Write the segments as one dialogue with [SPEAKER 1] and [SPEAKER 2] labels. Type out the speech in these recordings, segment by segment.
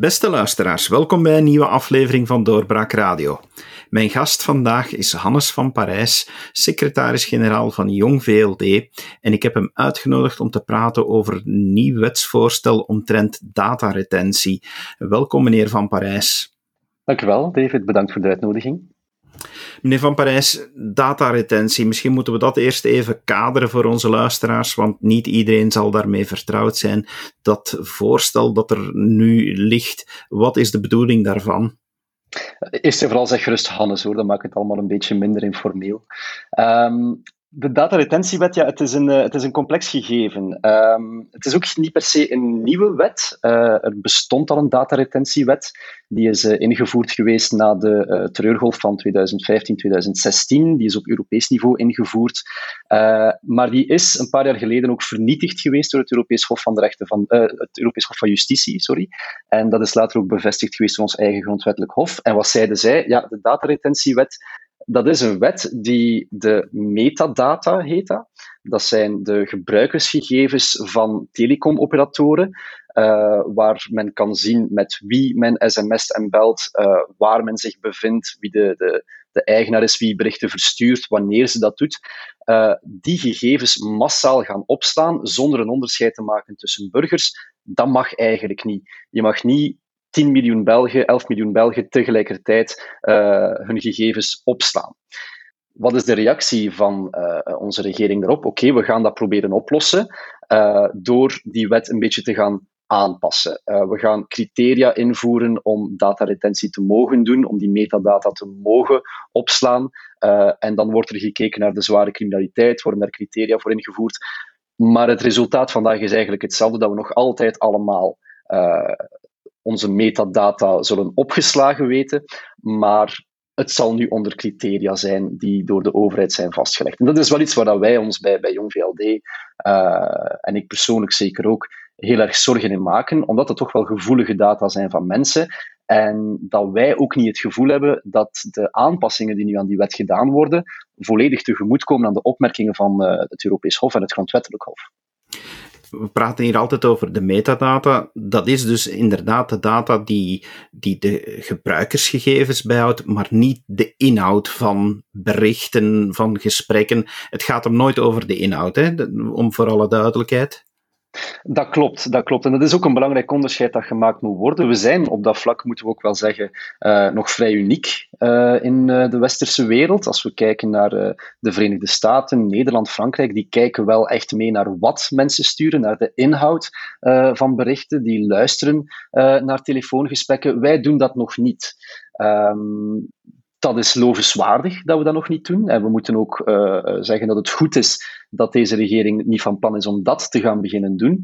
[SPEAKER 1] Beste luisteraars, welkom bij een nieuwe aflevering van Doorbraak Radio. Mijn gast vandaag is Hannes van Parijs, secretaris-generaal van Jong VLD, en ik heb hem uitgenodigd om te praten over een nieuw wetsvoorstel omtrent dataretentie. Welkom, meneer van Parijs.
[SPEAKER 2] Dank u wel, David. Bedankt voor de uitnodiging.
[SPEAKER 1] Meneer Van Parijs, dataretentie. Misschien moeten we dat eerst even kaderen voor onze luisteraars, want niet iedereen zal daarmee vertrouwd zijn. Dat voorstel dat er nu ligt, wat is de bedoeling daarvan?
[SPEAKER 2] Eerst en vooral zeg gerust Hannes hoor, dan maakt het allemaal een beetje minder informeel. Um, de dataretentiewet, ja, het is een, eh, het is een complex gegeven. Um, het is ook niet per se een nieuwe wet. Uh, er bestond al een dataretentiewet. Die is uh, ingevoerd geweest na de uh, terreurgolf van 2015, 2016. Die is op Europees niveau ingevoerd. maar die is een paar jaar geleden ook vernietigd geweest door het Europees Hof van, Rechten van, het Europees Hof van Justitie. Sorry. En dat is later ook bevestigd geweest door ons eigen grondwettelijk hof. En wat zeiden zij? Ja, de dataretentiewet dat is een wet die de metadata heet. Dat, zijn de gebruikersgegevens van telecomoperatoren, uh, waar men kan zien met wie men sms't en belt, uh, waar men zich bevindt, wie de, de, de eigenaar is, wie berichten verstuurt, wanneer ze dat doet. Uh, die gegevens massaal gaan opslaan zonder een onderscheid te maken tussen burgers, dat mag eigenlijk niet. Je mag niet 10 miljoen Belgen, 11 miljoen Belgen tegelijkertijd uh, hun gegevens opslaan. Wat is de reactie van uh, onze regering daarop? Oké, we gaan dat proberen oplossen uh, door die wet een beetje te gaan aanpassen. we gaan criteria invoeren om dataretentie te mogen doen, om die metadata te mogen opslaan. en dan wordt er gekeken naar de zware criminaliteit, worden daar criteria voor ingevoerd. Maar het resultaat vandaag is eigenlijk hetzelfde, dat we nog altijd allemaal onze metadata zullen opgeslagen weten, maar het zal nu onder criteria zijn die door de overheid zijn vastgelegd. En dat is wel iets waar wij ons bij, bij Jong VLD, eh, en ik persoonlijk zeker ook, heel erg zorgen in maken, omdat het toch wel gevoelige data zijn van mensen. En dat wij ook niet het gevoel hebben dat de aanpassingen die nu aan die wet gedaan worden, volledig tegemoetkomen aan de opmerkingen van uh, het Europees Hof en het Grondwettelijk Hof
[SPEAKER 1] we praten hier altijd over de metadata. Dat is dus inderdaad de data die, die de gebruikersgegevens bijhoudt, maar niet de inhoud van berichten, van gesprekken. Het gaat hem nooit over de inhoud, hè? om voor alle duidelijkheid.
[SPEAKER 2] Dat klopt, dat klopt. En dat is ook een belangrijk onderscheid dat gemaakt moet worden. We zijn op dat vlak, moeten we ook wel zeggen, uh, nog vrij uniek uh, in uh, de westerse wereld. Als we kijken naar de Verenigde Staten, Nederland, Frankrijk, die kijken wel echt mee naar wat mensen sturen, naar de inhoud van berichten, die luisteren naar telefoongesprekken. Wij doen dat nog niet. Um, dat is lovenswaardig dat we dat nog niet doen. En we moeten ook uh, zeggen dat het goed is dat deze regering niet van plan is om dat te gaan beginnen doen.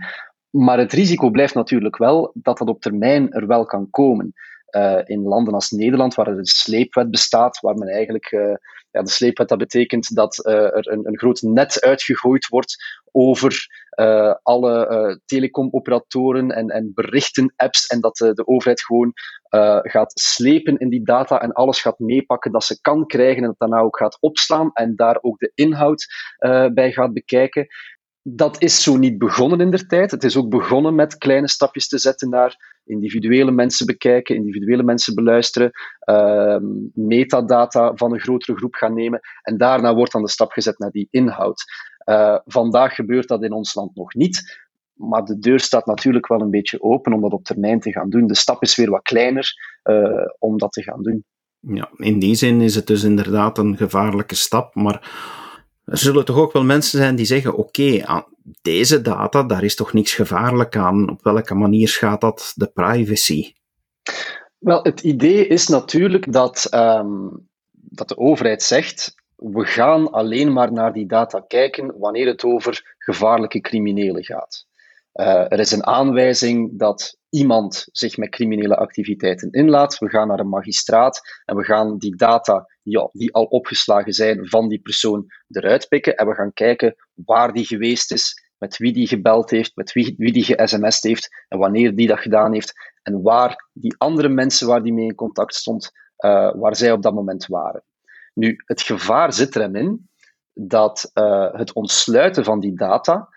[SPEAKER 2] Maar het risico blijft natuurlijk wel dat dat op termijn er wel kan komen. Uh, in landen als Nederland, waar er een sleepwet bestaat, waar men eigenlijk ja, de sleepwet, dat betekent dat uh, er een, een groot net uitgegooid wordt over uh, alle uh, telecomoperatoren en, en berichten-apps en dat de overheid gewoon gaat slepen in die data en alles gaat meepakken dat ze kan krijgen en dat daarna ook gaat opslaan en daar ook de inhoud bij gaat bekijken dat is zo niet begonnen in der tijd. Het is ook begonnen met kleine stapjes te zetten naar individuele mensen bekijken, individuele mensen beluisteren, uh, metadata van een grotere groep gaan nemen. En daarna wordt dan de stap gezet naar die inhoud. Uh, vandaag gebeurt dat in ons land nog niet. Maar de deur staat natuurlijk wel een beetje open om dat op termijn te gaan doen. De stap is weer wat kleiner uh, om dat te gaan doen.
[SPEAKER 1] Ja, in die zin is het dus inderdaad een gevaarlijke stap. Maar er zullen toch ook wel mensen zijn die zeggen: oké, deze data, daar is toch niks gevaarlijk aan. Op welke manier schaadt dat de privacy?
[SPEAKER 2] Wel, het idee is natuurlijk dat, um, dat de overheid zegt: we gaan alleen maar naar die data kijken wanneer het over gevaarlijke criminelen gaat. Uh, er is een aanwijzing dat iemand zich met criminele activiteiten inlaat. We gaan naar een magistraat en we gaan die data ja, die al opgeslagen zijn van die persoon eruit pikken. En we gaan kijken waar die geweest is, met wie die gebeld heeft, met wie, die ge-sms'd heeft en wanneer die dat gedaan heeft. En waar die andere mensen waar die mee in contact stond, uh, waar zij op dat moment waren. Nu, het gevaar zit erin in dat uh, het ontsluiten van die data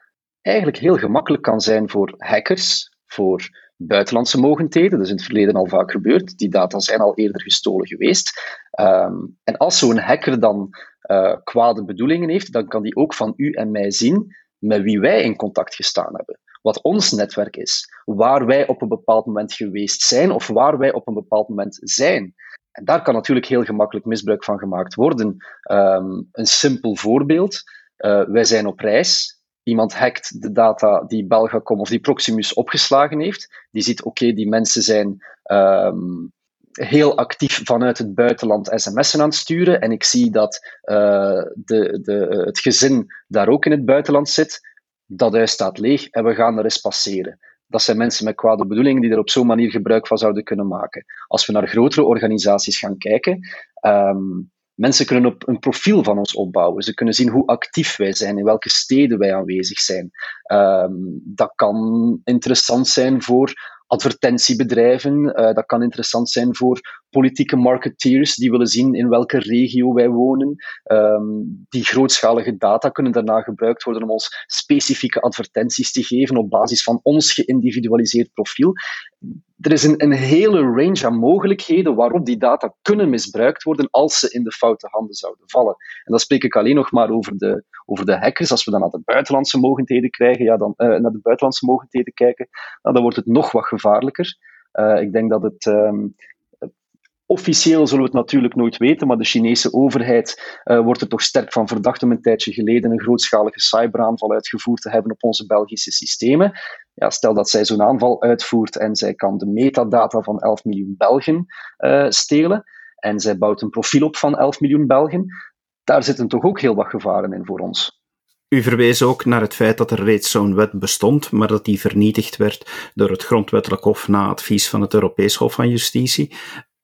[SPEAKER 2] eigenlijk heel gemakkelijk kan zijn voor hackers, voor buitenlandse mogendheden. Dat is in het verleden al vaak gebeurd. Die data zijn al eerder gestolen geweest. Ehm, en als zo'n hacker dan uh, kwade bedoelingen heeft, dan kan die ook van u en mij zien met wie wij in contact gestaan hebben. Wat ons netwerk is. Waar wij op een bepaald moment geweest zijn of waar wij op een bepaald moment zijn. En daar kan natuurlijk heel gemakkelijk misbruik van gemaakt worden. Um, een simpel voorbeeld. Uh, wij zijn op reis. Iemand hackt de data die Belgacom of die Proximus opgeslagen heeft. Die ziet, oké, die mensen zijn um, heel actief vanuit het buitenland sms'en aan het sturen. En ik zie dat uh, de, de, het gezin daar ook in het buitenland zit. Dat huis staat leeg en we gaan er eens passeren. Dat zijn mensen met kwade bedoelingen die er op zo'n manier gebruik van zouden kunnen maken. Als we naar grotere organisaties gaan kijken, um, mensen kunnen op een profiel van ons opbouwen. Ze kunnen zien hoe actief wij zijn, in welke steden wij aanwezig zijn. Um, dat kan interessant zijn voor advertentiebedrijven. Uh, dat kan interessant zijn voor politieke marketeers die willen zien in welke regio wij wonen. Um, die grootschalige data kunnen daarna gebruikt worden om ons specifieke advertenties te geven op basis van ons geïndividualiseerd profiel. Er is een, een hele range aan mogelijkheden waarop die data kunnen misbruikt worden als ze in de foute handen zouden vallen. En dan spreek ik alleen nog maar over de, over de hackers. Als we dan naar de buitenlandse mogendheden krijgen, ja, dan, uh, naar de buitenlandse mogendheden kijken, nou, dan wordt het nog wat gevaarlijker. Uh, ik denk dat het um, Officieel zullen we het natuurlijk nooit weten, maar de Chinese overheid uh, wordt er toch sterk van verdacht om een tijdje geleden een grootschalige cyberaanval uitgevoerd te hebben op onze Belgische systemen. Ja, stel dat zij zo'n aanval uitvoert en zij kan de metadata van 11 miljoen Belgen uh, stelen en zij bouwt een profiel op van 11 miljoen Belgen, daar zitten toch ook heel wat gevaren in voor ons.
[SPEAKER 1] U verwees ook naar het feit dat er reeds zo'n wet bestond, maar dat die vernietigd werd door het Grondwettelijk Hof na advies van het Europees Hof van Justitie.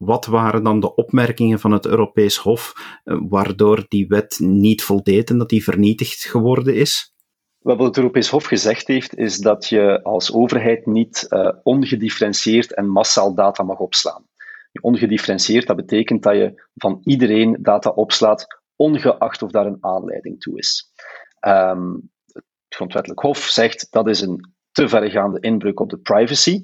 [SPEAKER 1] Wat waren dan de opmerkingen van het Europees Hof eh, waardoor die wet niet voldeed en dat die vernietigd geworden is?
[SPEAKER 2] Wat het Europees Hof gezegd heeft, is dat je als overheid niet uh, ongedifferentieerd en massaal data mag opslaan. Ongedifferentieerd, dat betekent dat je van iedereen data opslaat, ongeacht of daar een aanleiding toe is. Um, het Grondwettelijk Hof zegt dat is een te verregaande inbreuk op de privacy.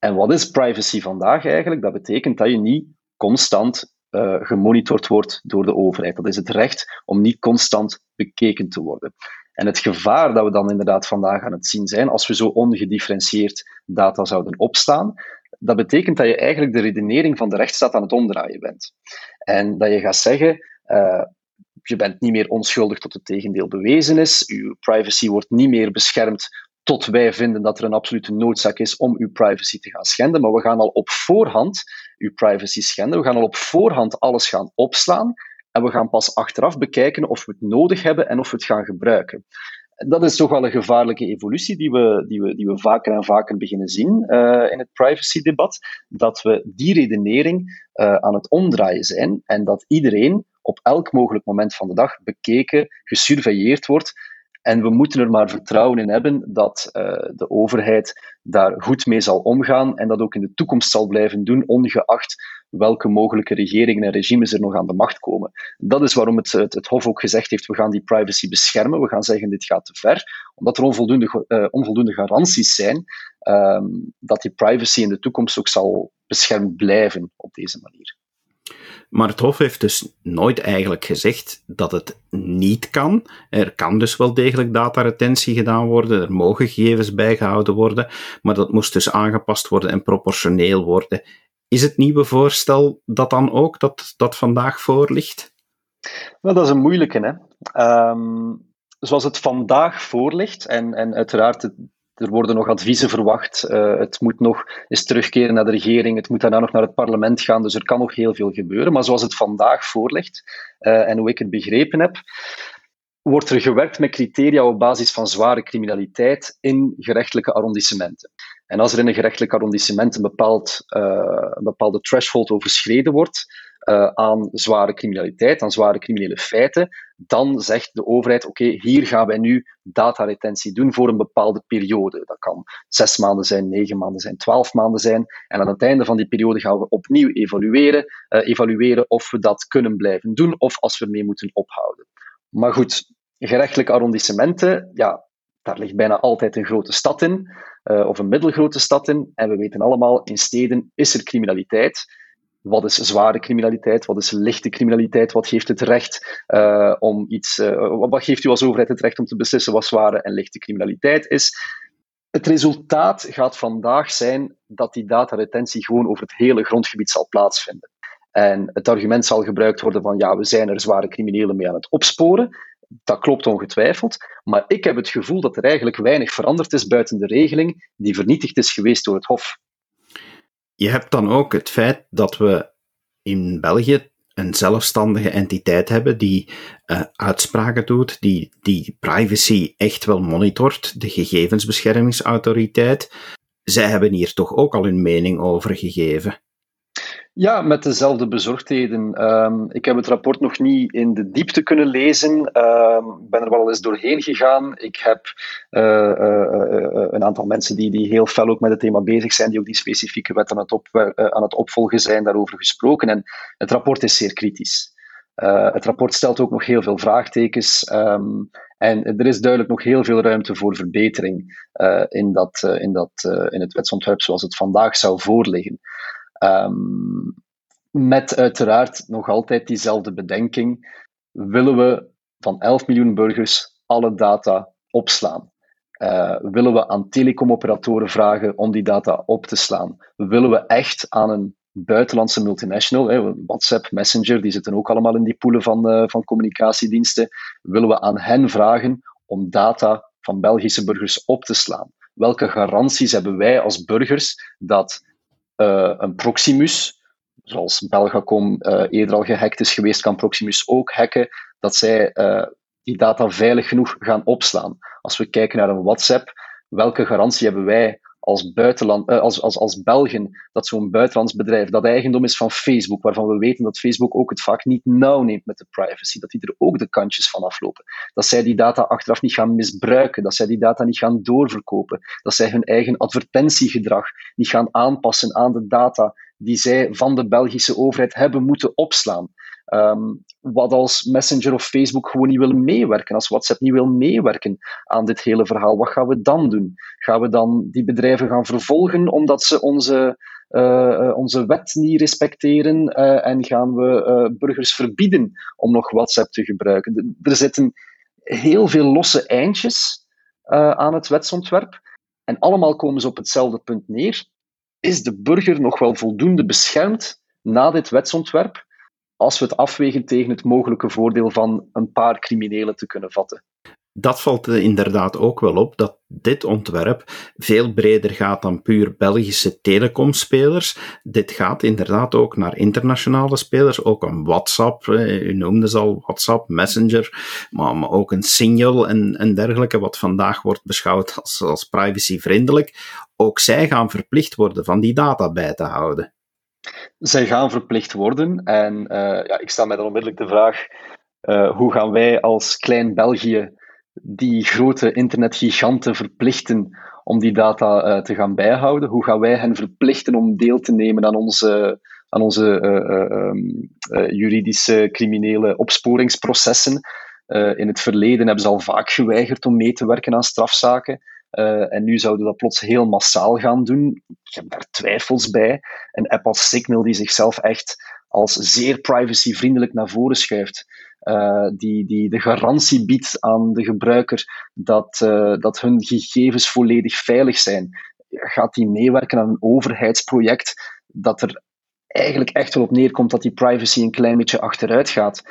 [SPEAKER 2] En wat is privacy vandaag eigenlijk? Dat betekent dat je niet constant uh, gemonitord wordt door de overheid. Dat is het recht om niet constant bekeken te worden. En het gevaar dat we dan inderdaad vandaag aan het zien zijn, als we zo ongedifferentieerd data zouden opstaan, dat betekent dat je eigenlijk de redenering van de rechtsstaat aan het omdraaien bent. En dat je gaat zeggen, uh, je bent niet meer onschuldig tot het tegendeel bewezen is, uw privacy wordt niet meer beschermd tot wij vinden dat er een absolute noodzaak is om uw privacy te gaan schenden. Maar we gaan al op voorhand uw privacy schenden. We gaan al op voorhand alles gaan opslaan. En we gaan pas achteraf bekijken of we het nodig hebben en of we het gaan gebruiken. Dat is toch wel een gevaarlijke evolutie die we, die we, die we vaker en vaker beginnen zien uh, in het privacy-debat. Dat we die redenering uh, aan het omdraaien zijn en dat iedereen op elk mogelijk moment van de dag bekeken, gesurveilleerd wordt en we moeten er maar vertrouwen in hebben dat uh, de overheid daar goed mee zal omgaan en dat ook in de toekomst zal blijven doen, ongeacht welke mogelijke regeringen en regimes er nog aan de macht komen. Dat is waarom het, het, Hof ook gezegd heeft, we gaan die privacy beschermen, we gaan zeggen dit gaat te ver, omdat er onvoldoende, uh, onvoldoende garanties zijn um, dat die privacy in de toekomst ook zal beschermd blijven op deze manier.
[SPEAKER 1] Maar het Hof heeft dus nooit eigenlijk gezegd dat het niet kan. Er kan dus wel degelijk dataretentie gedaan worden, er mogen gegevens bijgehouden worden, maar dat moest dus aangepast worden en proportioneel worden. Is het nieuwe voorstel dat dan ook, dat, dat vandaag voor ligt?
[SPEAKER 2] Dat is een moeilijke. Hè? Um, zoals het vandaag voor ligt, en, en uiteraard er worden nog adviezen verwacht. Uh, het moet nog eens terugkeren naar de regering. Het moet daarna nog naar het parlement gaan. Dus er kan nog heel veel gebeuren. Maar zoals het vandaag voorligt uh, en hoe ik het begrepen heb, wordt er gewerkt met criteria op basis van zware criminaliteit in gerechtelijke arrondissementen. En als er in een gerechtelijk arrondissement een, bepaald, uh, een bepaalde threshold overschreden wordt, uh, aan zware criminaliteit, aan zware criminele feiten, dan zegt de overheid: oké, hier gaan wij nu dataretentie doen voor een bepaalde periode. Dat kan zes maanden zijn, negen maanden zijn, twaalf maanden zijn. En aan het einde van die periode gaan we opnieuw evalueren, uh, evalueren of we dat kunnen blijven doen of als we mee moeten ophouden. Maar goed, gerechtelijke arrondissementen, ja, daar ligt bijna altijd een grote stad in. of een middelgrote stad in. En we weten allemaal, in steden is er criminaliteit. Wat is zware criminaliteit? Wat is lichte criminaliteit? Wat geeft het recht uh, om iets. Uh, wat geeft u als overheid het recht om te beslissen wat zware en lichte criminaliteit is? Het resultaat gaat vandaag zijn dat die dataretentie gewoon over het hele grondgebied zal plaatsvinden. En het argument zal gebruikt worden van ja, we zijn er zware criminelen mee aan het opsporen. Dat klopt ongetwijfeld. Maar ik heb het gevoel dat er eigenlijk weinig veranderd is buiten de regeling die vernietigd is geweest door het Hof.
[SPEAKER 1] Je hebt dan ook het feit dat we in België een zelfstandige entiteit hebben die uh, uitspraken doet, die, die privacy echt wel monitort, de gegevensbeschermingsautoriteit. Zij hebben hier toch ook al hun mening over gegeven.
[SPEAKER 2] Ja, met dezelfde bezorgdheden. Um, ik heb het rapport nog niet in de diepte kunnen lezen. Ik ben er wel eens doorheen gegaan. Ik heb uh, uh, een aantal mensen die, die heel fel ook met het thema bezig zijn, die ook die specifieke wet aan het, op, aan het opvolgen zijn, daarover gesproken. En het rapport is zeer kritisch. het rapport stelt ook nog heel veel vraagtekens. Um, en er is duidelijk nog heel veel ruimte voor verbetering in, dat, in, dat, in het wetsontwerp zoals het vandaag zou voorliggen. Um, met uiteraard nog altijd diezelfde bedenking. Willen we van 11 miljoen burgers alle data opslaan? Uh, willen we aan telecomoperatoren vragen om die data op te slaan? Willen we echt aan een buitenlandse multinational, WhatsApp, Messenger, die zitten ook allemaal in die poelen van, uh, van communicatiediensten, willen we aan hen vragen om data van Belgische burgers op te slaan? Welke garanties hebben wij als burgers dat een Proximus, zoals Belgacom uh, eerder al gehackt is geweest, kan Proximus ook hacken, dat zij uh, die data veilig genoeg gaan opslaan. Als we kijken naar een WhatsApp, welke garantie hebben wij als, buitenland, uh, als, als, als Belgen dat zo'n buitenlands bedrijf dat eigendom is van Facebook, waarvan we weten dat Facebook ook het vaak niet nauw neemt met de privacy, dat die er ook de kantjes van aflopen. Dat zij die data achteraf niet gaan misbruiken, dat zij die data niet gaan doorverkopen, dat zij hun eigen advertentiegedrag niet gaan aanpassen aan de data die zij van de Belgische overheid hebben moeten opslaan. Um, wat als Messenger of Facebook gewoon niet willen meewerken, als WhatsApp niet wil meewerken aan dit hele verhaal, wat gaan we dan doen? Gaan we dan die bedrijven gaan vervolgen omdat ze onze, uh, onze wet niet respecteren uh, en gaan we burgers verbieden om nog WhatsApp te gebruiken? Er zitten heel veel losse eindjes aan het wetsontwerp en allemaal komen ze op hetzelfde punt neer. Is de burger nog wel voldoende beschermd na dit wetsontwerp? Als we het afwegen tegen het mogelijke voordeel van een paar criminelen te kunnen vatten.
[SPEAKER 1] Dat valt inderdaad ook wel op, dat dit ontwerp veel breder gaat dan puur Belgische telecomspelers. Dit gaat inderdaad ook naar internationale spelers, ook een WhatsApp, u noemde ze al WhatsApp, Messenger, maar, ook een Signal en, en dergelijke, wat vandaag wordt beschouwd als, als privacyvriendelijk. Ook zij gaan verplicht worden van die data bij te houden.
[SPEAKER 2] Zij gaan verplicht worden. En uh, ja, ik stel mij dan onmiddellijk de vraag: uh, hoe gaan wij als klein België die grote internetgiganten verplichten om die data uh, te gaan bijhouden? Hoe gaan wij hen verplichten om deel te nemen aan onze, aan onze um, juridische criminele opsporingsprocessen? in het verleden hebben ze al vaak geweigerd om mee te werken aan strafzaken. Uh, en nu zouden we dat plots heel massaal gaan doen. Ik heb daar twijfels bij. Een app als Signal die zichzelf echt als zeer privacyvriendelijk naar voren schuift. Uh, die, die de garantie biedt aan de gebruiker dat, uh, dat hun gegevens volledig veilig zijn. Gaat die meewerken aan een overheidsproject dat er eigenlijk echt wel op neerkomt dat die privacy een klein beetje achteruit gaat?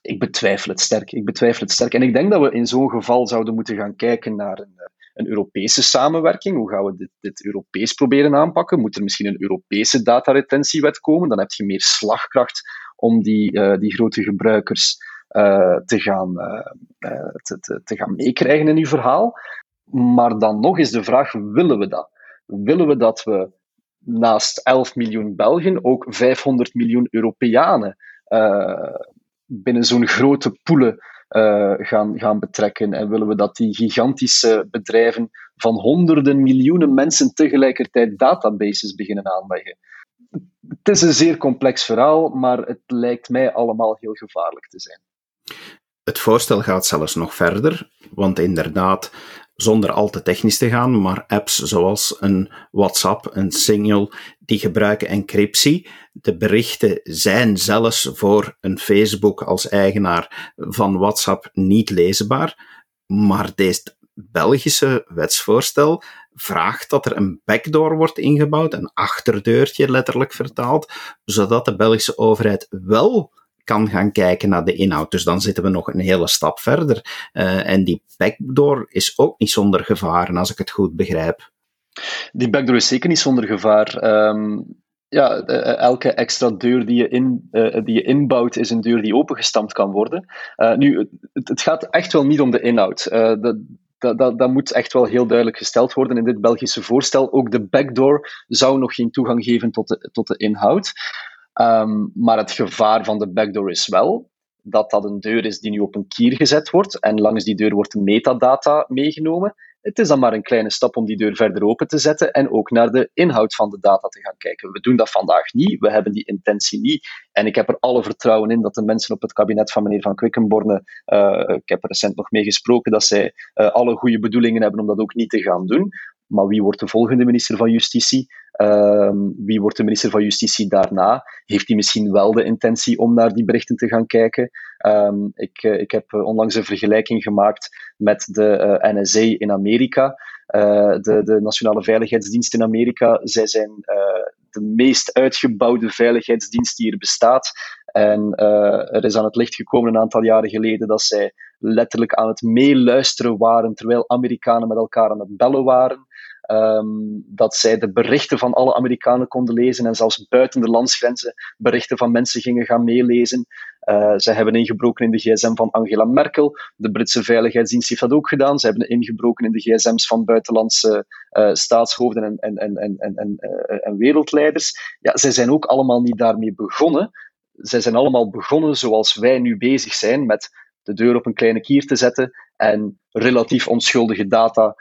[SPEAKER 2] Ik betwijfel het sterk. Ik betwijfel het sterk. En ik denk dat we in zo'n geval zouden moeten gaan kijken naar een een Europese samenwerking. Hoe gaan we dit, dit Europees proberen aanpakken? Moet er misschien een Europese dataretentiewet komen? Dan heb je meer slagkracht om die, uh, die grote gebruikers uh, te, gaan, uh, te, te, te, gaan meekrijgen in uw verhaal. Maar dan nog is de vraag: willen we dat? Willen we dat we naast 11 miljoen Belgen ook 500 miljoen Europeanen binnen zo'n grote poelen uh, gaan, gaan betrekken? En willen we dat die gigantische bedrijven van honderden miljoenen mensen tegelijkertijd databases beginnen aanleggen? Het is een zeer complex verhaal, maar het lijkt mij allemaal heel gevaarlijk te zijn.
[SPEAKER 1] Het voorstel gaat zelfs nog verder, want inderdaad, zonder al te technisch te gaan, maar apps zoals een WhatsApp, een Signal, die gebruiken encryptie. De berichten zijn zelfs voor een Facebook als eigenaar van WhatsApp niet leesbaar. Maar deze Belgische wetsvoorstel vraagt dat er een backdoor wordt ingebouwd, een achterdeurtje letterlijk vertaald, zodat de Belgische overheid wel kan gaan kijken naar de inhoud. Dus dan zitten we nog een hele stap verder. Uh, en die backdoor is ook niet zonder gevaar, als ik het goed begrijp.
[SPEAKER 2] Die backdoor is zeker niet zonder gevaar. Um, ja, elke extra deur die je, in, uh, die je inbouwt, is een deur die opengestampt kan worden. Uh, nu, het, het, gaat echt wel niet om de inhoud. dat, dat, dat, dat, moet echt wel heel duidelijk gesteld worden in dit Belgische voorstel. Ook de backdoor zou nog geen toegang geven tot de, tot de inhoud. Um, maar het gevaar van de backdoor is wel dat dat een deur is die nu op een kier gezet wordt en langs die deur wordt metadata meegenomen. Het is dan maar een kleine stap om die deur verder open te zetten en ook naar de inhoud van de data te gaan kijken. We doen dat vandaag niet, we hebben die intentie niet. En ik heb er alle vertrouwen in dat de mensen op het kabinet van meneer Van Quickenborne, uh, ik heb er recent nog mee gesproken, dat zij uh, alle goede bedoelingen hebben om dat ook niet te gaan doen. Maar wie wordt de volgende minister van Justitie? Uh, wie wordt de minister van Justitie daarna? Heeft hij misschien wel de intentie om naar die berichten te gaan kijken? Um, ik, uh, ik heb onlangs een vergelijking gemaakt met de eh, NSA in Amerika. De, de Nationale Veiligheidsdienst in Amerika. Zij zijn de meest uitgebouwde veiligheidsdienst die er bestaat. En er is aan het licht gekomen een aantal jaren geleden dat zij letterlijk aan het meeluisteren waren terwijl Amerikanen met elkaar aan het bellen waren. Um, dat zij de berichten van alle Amerikanen konden lezen en zelfs buiten de landsgrenzen berichten van mensen gingen gaan meelezen. Uh, zij hebben ingebroken in de gsm van Angela Merkel. De Britse Veiligheidsdienst heeft dat ook gedaan. Ze hebben ingebroken in de gsm's van buitenlandse uh, staatshoofden en, en, en, en, en, en, uh, en wereldleiders. Ja, zij zijn ook allemaal niet daarmee begonnen. Zij zijn allemaal begonnen zoals wij nu bezig zijn met de deur op een kleine kier te zetten en relatief onschuldige data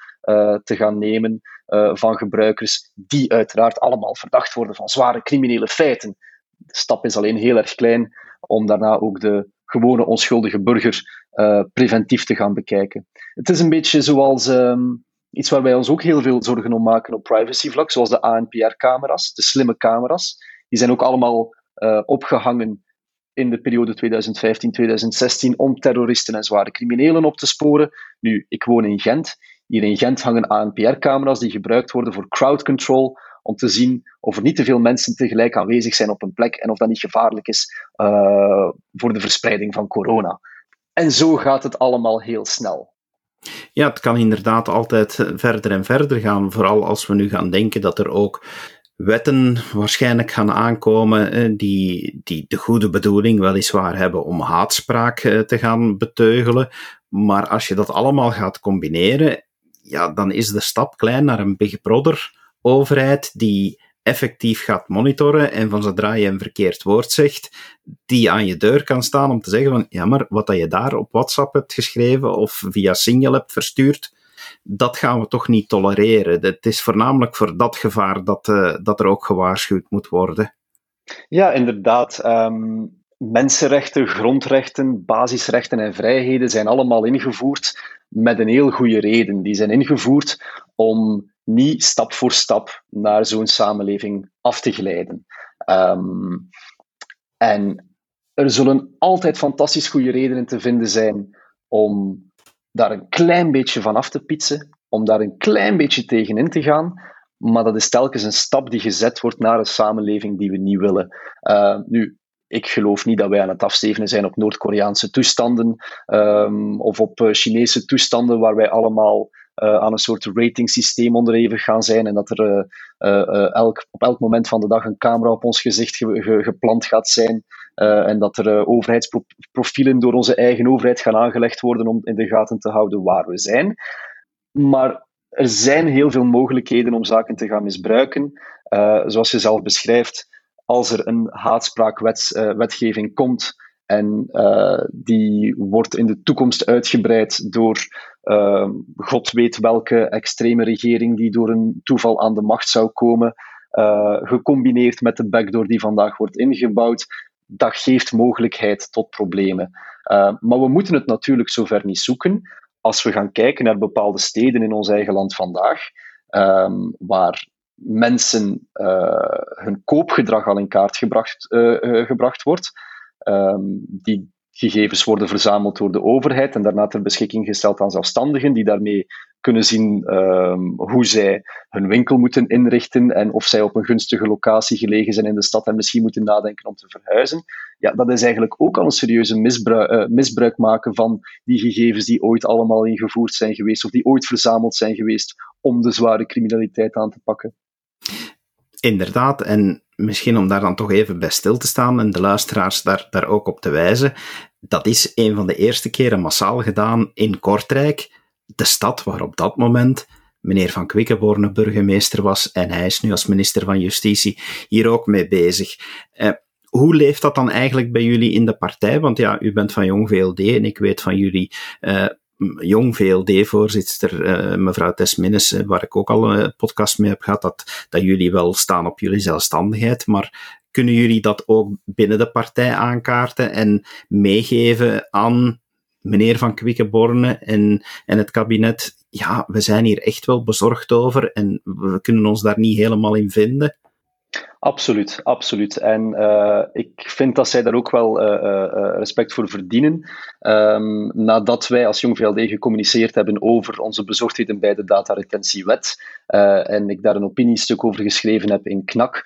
[SPEAKER 2] te gaan nemen uh, van gebruikers, die uiteraard allemaal verdacht worden van zware criminele feiten. De stap is alleen heel erg klein om daarna ook de gewone onschuldige burger uh, preventief te gaan bekijken. Het is een beetje zoals um, iets waar wij ons ook heel veel zorgen om maken op privacyvlak, zoals de ANPR-camera's, de slimme camera's. Die zijn ook allemaal opgehangen in de periode 2015-2016 om terroristen en zware criminelen op te sporen. Nu, ik woon in Gent. Hier in Gent hangen ANPR-camera's die gebruikt worden voor crowd control, om te zien of er niet te veel mensen tegelijk aanwezig zijn op een plek en of dat niet gevaarlijk is uh, voor de verspreiding van corona. En zo gaat het allemaal heel snel.
[SPEAKER 1] Ja, het kan inderdaad altijd verder en verder gaan, vooral als we nu gaan denken dat er ook wetten waarschijnlijk gaan aankomen eh, die, die de goede bedoeling weliswaar hebben om haatspraak eh, te gaan beteugelen. Maar als je dat allemaal gaat combineren, ja, dan is de stap klein naar een Big Brother overheid die effectief gaat monitoren en van zodra je een verkeerd woord zegt, die aan je deur kan staan om te zeggen van ja, maar wat dat je daar op WhatsApp hebt geschreven of via Signal hebt verstuurd, dat gaan we toch niet tolereren. Het is voornamelijk voor dat gevaar dat, uh, dat er ook gewaarschuwd moet worden.
[SPEAKER 2] Ja, inderdaad. Um, mensenrechten, grondrechten, basisrechten en vrijheden zijn allemaal ingevoerd met een heel goede reden. Die zijn ingevoerd om niet stap voor stap naar zo'n samenleving af te glijden. Um, en er zullen altijd fantastisch goede redenen te vinden zijn om daar een klein beetje van af te pitsen, om daar een klein beetje tegenin te gaan. Maar dat is telkens een stap die gezet wordt naar een samenleving die we niet willen. Uh, nu, ik geloof niet dat wij aan het afstevenen zijn op Noord-Koreaanse toestanden um, of op uh, Chinese toestanden waar wij allemaal uh, aan een soort ratingsysteem onderhevig gaan zijn en dat er uh, elk, op elk moment van de dag een camera op ons gezicht ge ge geplant gaat zijn en dat er overheidsprofielen door onze eigen overheid gaan aangelegd worden om in de gaten te houden waar we zijn. Maar er zijn heel veel mogelijkheden om zaken te gaan misbruiken. zoals je zelf beschrijft, als er een haatspraakwetgeving uh, komt en uh, die wordt in de toekomst uitgebreid door uh, god weet welke extreme regering die door een toeval aan de macht zou komen, gecombineerd met de backdoor die vandaag wordt ingebouwd, dat geeft mogelijkheid tot problemen. maar we moeten het natuurlijk zover niet zoeken. als we gaan kijken naar bepaalde steden in ons eigen land vandaag, um, waar mensen uh, hun koopgedrag al in kaart gebracht, uh, gebracht wordt, um, die gegevens worden verzameld door de overheid en daarna ter beschikking gesteld aan zelfstandigen die daarmee kunnen zien um, hoe zij hun winkel moeten inrichten en of zij op een gunstige locatie gelegen zijn in de stad en misschien moeten nadenken om te verhuizen. Ja, dat is eigenlijk ook al een serieuze misbruik, misbruik maken van die gegevens die ooit allemaal ingevoerd zijn geweest of die ooit verzameld zijn geweest om de zware criminaliteit aan te pakken.
[SPEAKER 1] Inderdaad, en misschien om daar dan toch even bij stil te staan en de luisteraars daar, daar ook op te wijzen, dat is een van de eerste keren massaal gedaan in Kortrijk, de stad waar op dat moment meneer Van Quickenborne burgemeester was en hij is nu als minister van Justitie hier ook mee bezig. Eh, hoe leeft dat dan eigenlijk bij jullie in de partij? Want ja, u bent van Jong VLD en ik weet van jullie uh, jong VLD-voorzitter, uh, mevrouw Tesminnes, uh, waar ik ook al een podcast mee heb gehad, dat, dat jullie wel staan op jullie zelfstandigheid, maar kunnen jullie dat ook binnen de partij aankaarten en meegeven aan meneer Van Quickenborne en, en het kabinet? Ja, we zijn hier echt wel bezorgd over en we kunnen ons daar niet helemaal in vinden.
[SPEAKER 2] Absoluut, absoluut. En uh, ik vind dat zij daar ook wel uh, uh, respect voor verdienen. Um, nadat wij als Jong VLD gecommuniceerd hebben over onze bezorgdheden bij de dataretentiewet en ik daar een opiniestuk over geschreven heb in KNAK,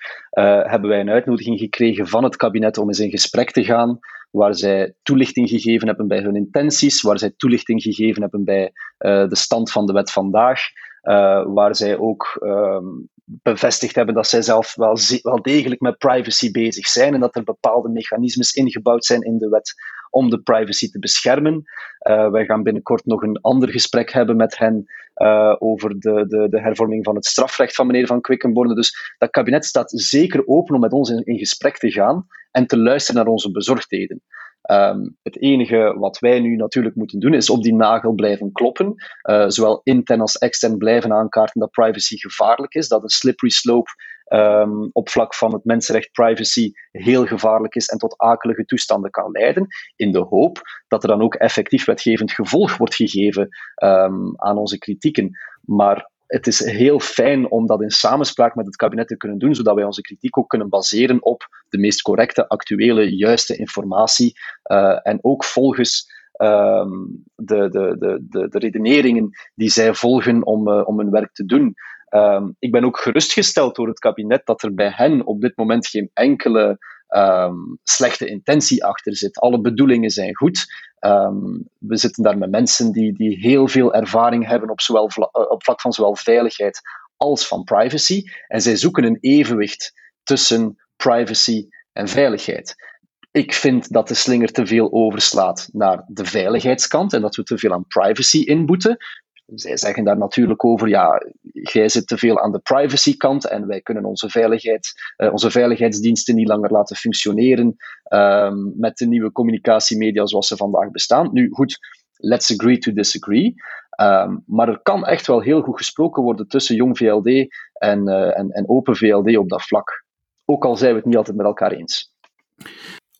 [SPEAKER 2] hebben wij een uitnodiging gekregen van het kabinet om eens in gesprek te gaan waar zij toelichting gegeven hebben bij hun intenties, waar zij toelichting gegeven hebben bij de stand van de wet vandaag. Uh, waar zij ook um, bevestigd hebben dat zij zelf wel, degelijk met privacy bezig zijn en dat er bepaalde mechanismes ingebouwd zijn in de wet om de privacy te beschermen. Uh, wij gaan binnenkort nog een ander gesprek hebben met hen uh, over de, de, de, hervorming van het strafrecht van meneer Van Quickenborne. Dus dat kabinet staat zeker open om met ons in gesprek te gaan en te luisteren naar onze bezorgdheden. Um, het enige wat wij nu natuurlijk moeten doen, is op die nagel blijven kloppen. Uh, zowel intern als extern blijven aankaarten dat privacy gevaarlijk is, dat een slippery slope um, op vlak van het mensenrecht privacy heel gevaarlijk is en tot akelige toestanden kan leiden, in de hoop dat er dan ook effectief wetgevend gevolg wordt gegeven um, aan onze kritieken. Maar het is heel fijn om dat in samenspraak met het kabinet te kunnen doen, zodat wij onze kritiek ook kunnen baseren op de meest correcte, actuele, juiste informatie. Uh, en ook volgens um, de, de, de, de, de redeneringen die zij volgen om, uh, om hun werk te doen. Um, ik ben ook gerustgesteld door het kabinet dat er bij hen op dit moment geen enkele um, slechte intentie achter zit. Alle bedoelingen zijn goed. Um, we zitten daar met mensen die, die heel veel ervaring hebben op, zowel eh, op vlak van zowel veiligheid als van privacy. En zij zoeken een evenwicht tussen privacy en veiligheid. Ik vind dat de slinger te veel overslaat naar de veiligheidskant en dat we te veel aan privacy inboeten. Zij zeggen daar natuurlijk over, ja, jij zit te veel aan de privacykant en wij kunnen onze, veiligheid, uh, onze veiligheidsdiensten niet langer laten functioneren um, met de nieuwe communicatiemedia zoals ze vandaag bestaan. Nu goed, let's agree to disagree. Um, maar er kan echt wel heel goed gesproken worden tussen jong VLD en, uh, en, en open VLD op dat vlak. Ook al zijn we het niet altijd met elkaar eens.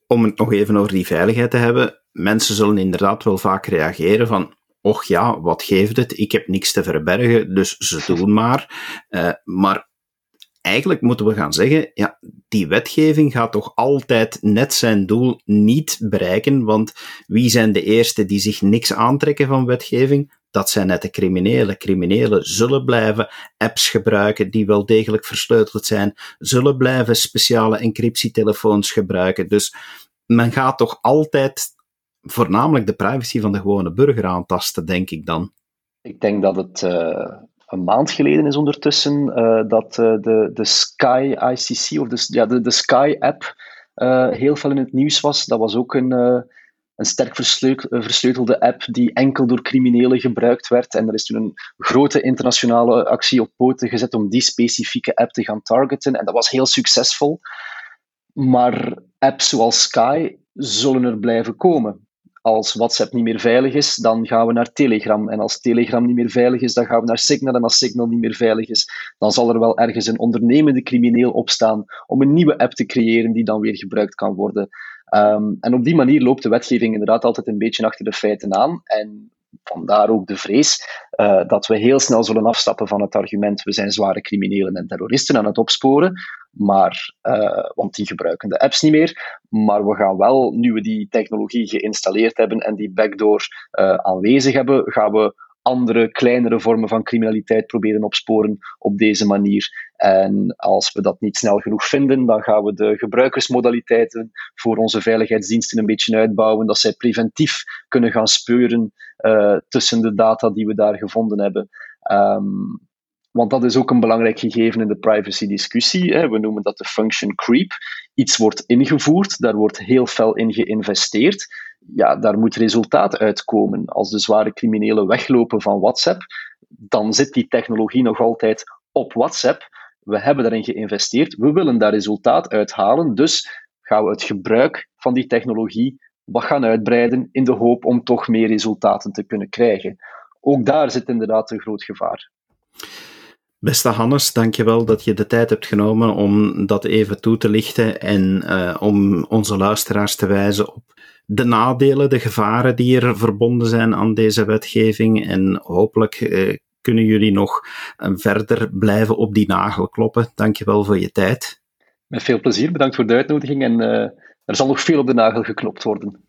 [SPEAKER 1] Om het nog even over die veiligheid te hebben, mensen zullen inderdaad wel vaak reageren van och ja, wat geeft het? Ik heb niks te verbergen, dus ze doen maar. Uh, maar eigenlijk moeten we gaan zeggen, ja, die wetgeving gaat toch altijd net zijn doel niet bereiken, want wie zijn de eerste die zich niks aantrekken van wetgeving? Dat zijn net de criminelen. Criminelen zullen blijven apps gebruiken die wel degelijk versleuteld zijn, zullen blijven speciale encryptietelefoons gebruiken. Dus men gaat toch altijd voornamelijk de privacy van de gewone burger aantasten, denk ik dan.
[SPEAKER 2] Ik denk dat het uh, een maand geleden is ondertussen uh, dat uh, de, de Sky ICC, of de, ja, de, de Sky app, heel veel in het nieuws was. Dat was ook een, een sterk versleutelde app die enkel door criminelen gebruikt werd. En er is toen een grote internationale actie op poten gezet om die specifieke app te gaan targeten. En dat was heel succesvol. Maar apps zoals Sky zullen er blijven komen als WhatsApp niet meer veilig is, dan gaan we naar Telegram. En als Telegram niet meer veilig is, dan gaan we naar Signal. En als Signal niet meer veilig is, dan zal er wel ergens een ondernemende crimineel opstaan om een nieuwe app te creëren die dan weer gebruikt kan worden. Um, en op die manier loopt de wetgeving inderdaad altijd een beetje achter de feiten aan. En vandaar ook de vrees uh, dat we heel snel zullen afstappen van het argument we zijn zware criminelen en terroristen aan het opsporen, maar, uh, want die gebruiken de apps niet meer. Maar we gaan wel, nu we die technologie geïnstalleerd hebben en die backdoor uh, aanwezig hebben, gaan we andere, kleinere vormen van criminaliteit proberen opsporen op deze manier. En als we dat niet snel genoeg vinden, dan gaan we de gebruikersmodaliteiten voor onze veiligheidsdiensten een beetje uitbouwen, dat zij preventief kunnen gaan speuren uh, tussen de data die we daar gevonden hebben. Um, want dat is ook een belangrijk gegeven in de privacy-discussie. We noemen dat de function creep. Iets wordt ingevoerd, daar wordt heel fel in geïnvesteerd. Ja, daar moet resultaat uitkomen. Als de zware criminelen weglopen van WhatsApp, dan zit die technologie nog altijd op WhatsApp. We hebben daarin geïnvesteerd, we willen daar resultaat uithalen, dus gaan we het gebruik van die technologie wat gaan uitbreiden in de hoop om toch meer resultaten te kunnen krijgen. Ook daar zit inderdaad een groot gevaar.
[SPEAKER 1] Beste Hannes, dankjewel dat je de tijd hebt genomen om dat even toe te lichten en uh, om onze luisteraars te wijzen op de nadelen, de gevaren die er verbonden zijn aan deze wetgeving. En hopelijk uh, kunnen jullie nog uh, verder blijven op die nagel kloppen. Dankjewel voor je tijd.
[SPEAKER 2] Met veel plezier, bedankt voor de uitnodiging en er zal nog veel op de nagel geklopt worden.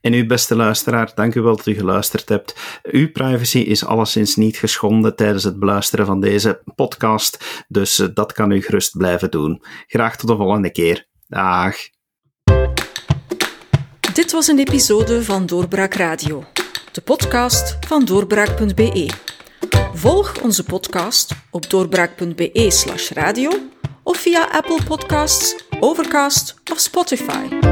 [SPEAKER 1] En uw beste luisteraar, dank u wel dat u geluisterd hebt. Uw privacy is alleszins niet geschonden tijdens het beluisteren van deze podcast, dus eh, dat kan u gerust blijven doen. Graag tot de volgende keer. Dag.
[SPEAKER 3] Dit was een episode van Doorbraak Radio, de podcast van doorbraak.be. Volg onze podcast op doorbraak.be/radio of via Apple Podcasts, Overcast of Spotify.